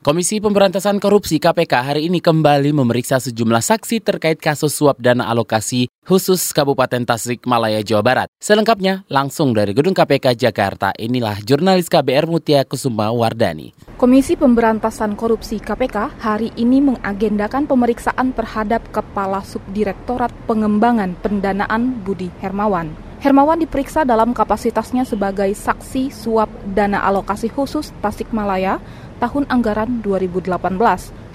Komisi Pemberantasan Korupsi KPK hari ini kembali memeriksa sejumlah saksi terkait kasus suap dana alokasi khusus Kabupaten Tasikmalaya, Jawa Barat. Selengkapnya langsung dari Gedung KPK Jakarta, inilah jurnalis KBR Mutia Kusuma Wardani. Komisi Pemberantasan Korupsi KPK hari ini mengagendakan pemeriksaan terhadap Kepala Subdirektorat Pengembangan Pendanaan Budi Hermawan. Hermawan diperiksa dalam kapasitasnya sebagai saksi suap dana alokasi khusus Tasikmalaya tahun anggaran 2018.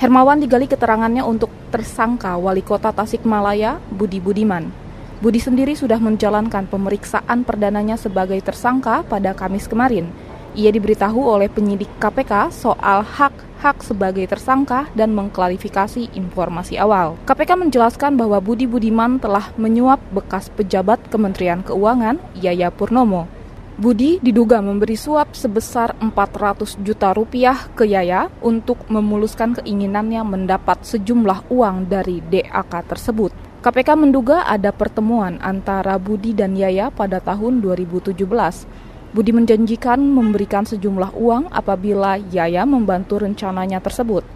Hermawan digali keterangannya untuk tersangka Wali Kota Tasikmalaya Budi Budiman. Budi sendiri sudah menjalankan pemeriksaan perdananya sebagai tersangka pada Kamis kemarin. Ia diberitahu oleh penyidik KPK soal hak-hak sebagai tersangka dan mengklarifikasi informasi awal. KPK menjelaskan bahwa Budi Budiman telah menyuap bekas pejabat Kementerian Keuangan Yaya Purnomo. Budi diduga memberi suap sebesar 400 juta rupiah ke Yaya untuk memuluskan keinginannya mendapat sejumlah uang dari DAK tersebut. KPK menduga ada pertemuan antara Budi dan Yaya pada tahun 2017. Budi menjanjikan memberikan sejumlah uang apabila Yaya membantu rencananya tersebut.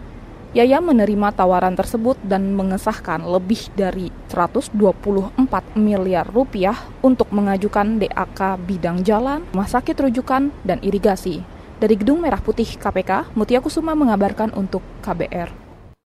Yaya menerima tawaran tersebut dan mengesahkan lebih dari 124 miliar rupiah untuk mengajukan DAK bidang jalan, rumah sakit rujukan, dan irigasi. Dari Gedung Merah Putih KPK, Mutia Kusuma mengabarkan untuk KBR.